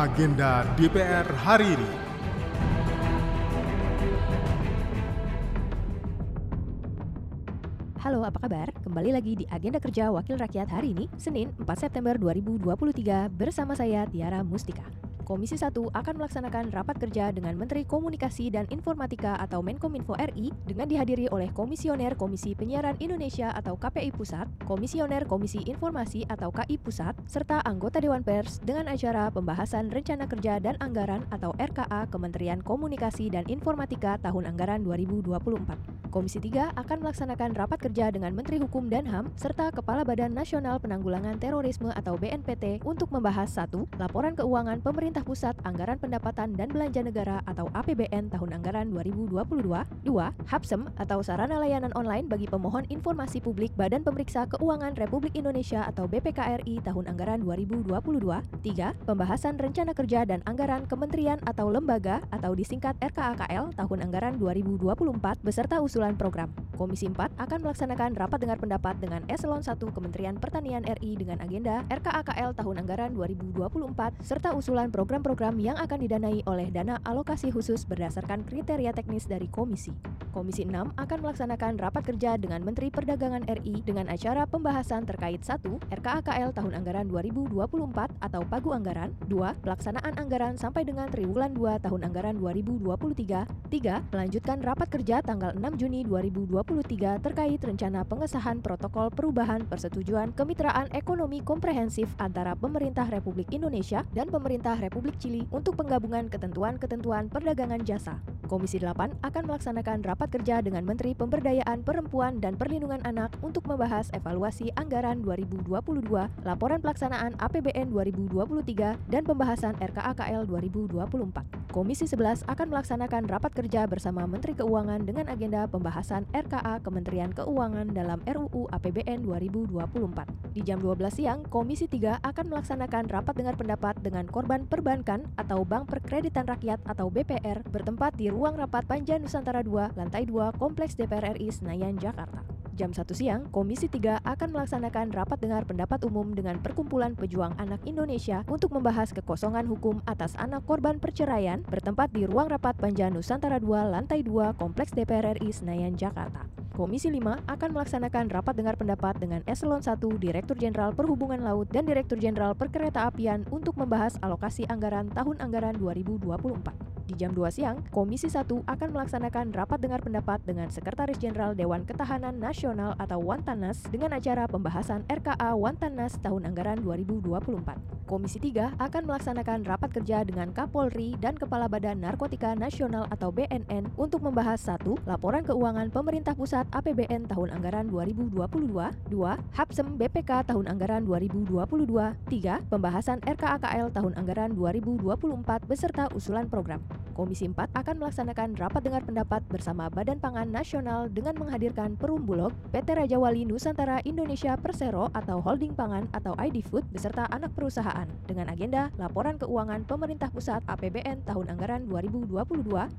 Agenda DPR hari ini. Halo, apa kabar? Kembali lagi di Agenda Kerja Wakil Rakyat hari ini, Senin 4 September 2023 bersama saya Tiara Mustika. Komisi 1 akan melaksanakan rapat kerja dengan Menteri Komunikasi dan Informatika atau Menkominfo RI dengan dihadiri oleh Komisioner Komisi Penyiaran Indonesia atau KPI Pusat, Komisioner Komisi Informasi atau KI Pusat, serta anggota Dewan Pers dengan acara pembahasan Rencana Kerja dan Anggaran atau RKA Kementerian Komunikasi dan Informatika tahun anggaran 2024. Komisi 3 akan melaksanakan rapat kerja dengan Menteri Hukum dan HAM serta Kepala Badan Nasional Penanggulangan Terorisme atau BNPT untuk membahas satu Laporan keuangan pemerintah pusat anggaran pendapatan dan belanja negara atau APBN tahun anggaran 2022, 2 HAPSEM atau sarana layanan online bagi pemohon informasi publik Badan Pemeriksa Keuangan Republik Indonesia atau BPKRI tahun anggaran 2022, 3 Pembahasan rencana kerja dan anggaran kementerian atau lembaga atau disingkat RKAKL tahun anggaran 2024 beserta usul usulan program. Komisi 4 akan melaksanakan rapat dengar pendapat dengan Eselon 1 Kementerian Pertanian RI dengan agenda RKAKL tahun anggaran 2024 serta usulan program-program yang akan didanai oleh dana alokasi khusus berdasarkan kriteria teknis dari komisi. Komisi 6 akan melaksanakan rapat kerja dengan Menteri Perdagangan RI dengan acara pembahasan terkait 1. RKAKL tahun anggaran 2024 atau pagu anggaran, 2. pelaksanaan anggaran sampai dengan triwulan 2 tahun anggaran 2023, 3. melanjutkan rapat kerja tanggal 6 Juni Juni 2023 terkait rencana pengesahan protokol perubahan persetujuan kemitraan ekonomi komprehensif antara pemerintah Republik Indonesia dan pemerintah Republik Chili untuk penggabungan ketentuan-ketentuan perdagangan jasa. Komisi 8 akan melaksanakan rapat kerja dengan Menteri Pemberdayaan Perempuan dan Perlindungan Anak untuk membahas evaluasi anggaran 2022, laporan pelaksanaan APBN 2023, dan pembahasan RKAKL 2024. Komisi 11 akan melaksanakan rapat kerja bersama Menteri Keuangan dengan agenda pembahasan RKA Kementerian Keuangan dalam RUU APBN 2024. Di jam 12 siang, Komisi 3 akan melaksanakan rapat dengar pendapat dengan korban perbankan atau Bank Perkreditan Rakyat atau BPR bertempat di ruang rapat Panja Nusantara 2, lantai 2, Kompleks DPR RI Senayan, Jakarta. Jam 1 siang, Komisi 3 akan melaksanakan rapat dengar pendapat umum dengan Perkumpulan Pejuang Anak Indonesia untuk membahas kekosongan hukum atas anak korban perceraian bertempat di ruang rapat Panja Nusantara 2, lantai 2, Kompleks DPR RI Senayan, Jakarta. Komisi 5 akan melaksanakan rapat dengar pendapat dengan Eselon 1 Direktur Jenderal Perhubungan Laut dan Direktur Jenderal Perkeretaapian untuk membahas alokasi anggaran tahun anggaran 2024. Di jam 2 siang, Komisi 1 akan melaksanakan rapat dengar pendapat dengan Sekretaris Jenderal Dewan Ketahanan Nasional atau Wantanas dengan acara pembahasan RKA Wantanas tahun anggaran 2024. Komisi 3 akan melaksanakan rapat kerja dengan Kapolri dan Kepala Badan Narkotika Nasional atau BNN untuk membahas satu Laporan keuangan pemerintah pusat APBN tahun anggaran 2022, 2. HAPSEM BPK tahun anggaran 2022, 3. Pembahasan RKAKL tahun anggaran 2024 beserta usulan program. Komisi 4 akan melaksanakan rapat dengar pendapat bersama Badan Pangan Nasional dengan menghadirkan Perum Bulog, PT Raja Wali Nusantara Indonesia Persero atau Holding Pangan atau ID Food beserta anak perusahaan dengan agenda laporan keuangan pemerintah pusat APBN tahun anggaran 2022,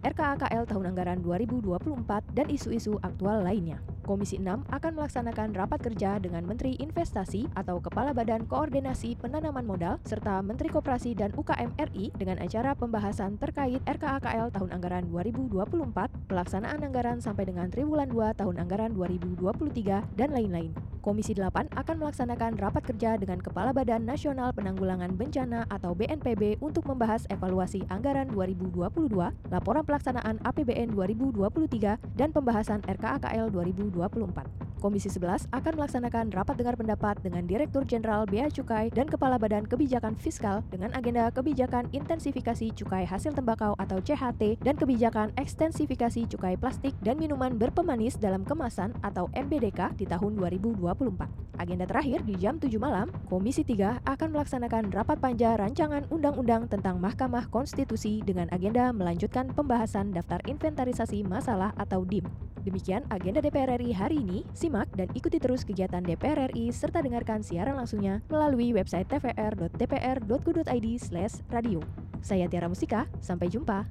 RKAKL tahun anggaran 2024 dan isu-isu aktual lainnya. Komisi 6 akan melaksanakan rapat kerja dengan Menteri Investasi atau Kepala Badan Koordinasi Penanaman Modal serta Menteri Koperasi dan UKM RI dengan acara pembahasan terkait RKAKL tahun anggaran 2024, pelaksanaan anggaran sampai dengan triwulan 2 tahun anggaran 2023 dan lain-lain. Komisi 8 akan melaksanakan rapat kerja dengan Kepala Badan Nasional Penanggulangan Bencana atau BNPB untuk membahas evaluasi anggaran 2022, laporan pelaksanaan APBN 2023, dan pembahasan RKAKL 2024. Komisi 11 akan melaksanakan rapat dengar pendapat dengan Direktur Jenderal Bea Cukai dan Kepala Badan Kebijakan Fiskal dengan agenda kebijakan intensifikasi cukai hasil tembakau atau CHT dan kebijakan ekstensifikasi cukai plastik dan minuman berpemanis dalam kemasan atau MBDK di tahun 2024. Agenda terakhir di jam 7 malam, Komisi 3 akan melaksanakan rapat panja rancangan undang-undang tentang Mahkamah Konstitusi dengan agenda melanjutkan pembahasan daftar inventarisasi masalah atau DIM. Demikian agenda DPR RI hari ini. Simak dan ikuti terus kegiatan DPR RI serta dengarkan siaran langsungnya melalui website tvr.dpr.go.id/radio. Saya Tiara Musika, sampai jumpa.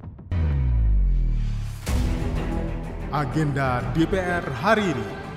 Agenda DPR hari ini.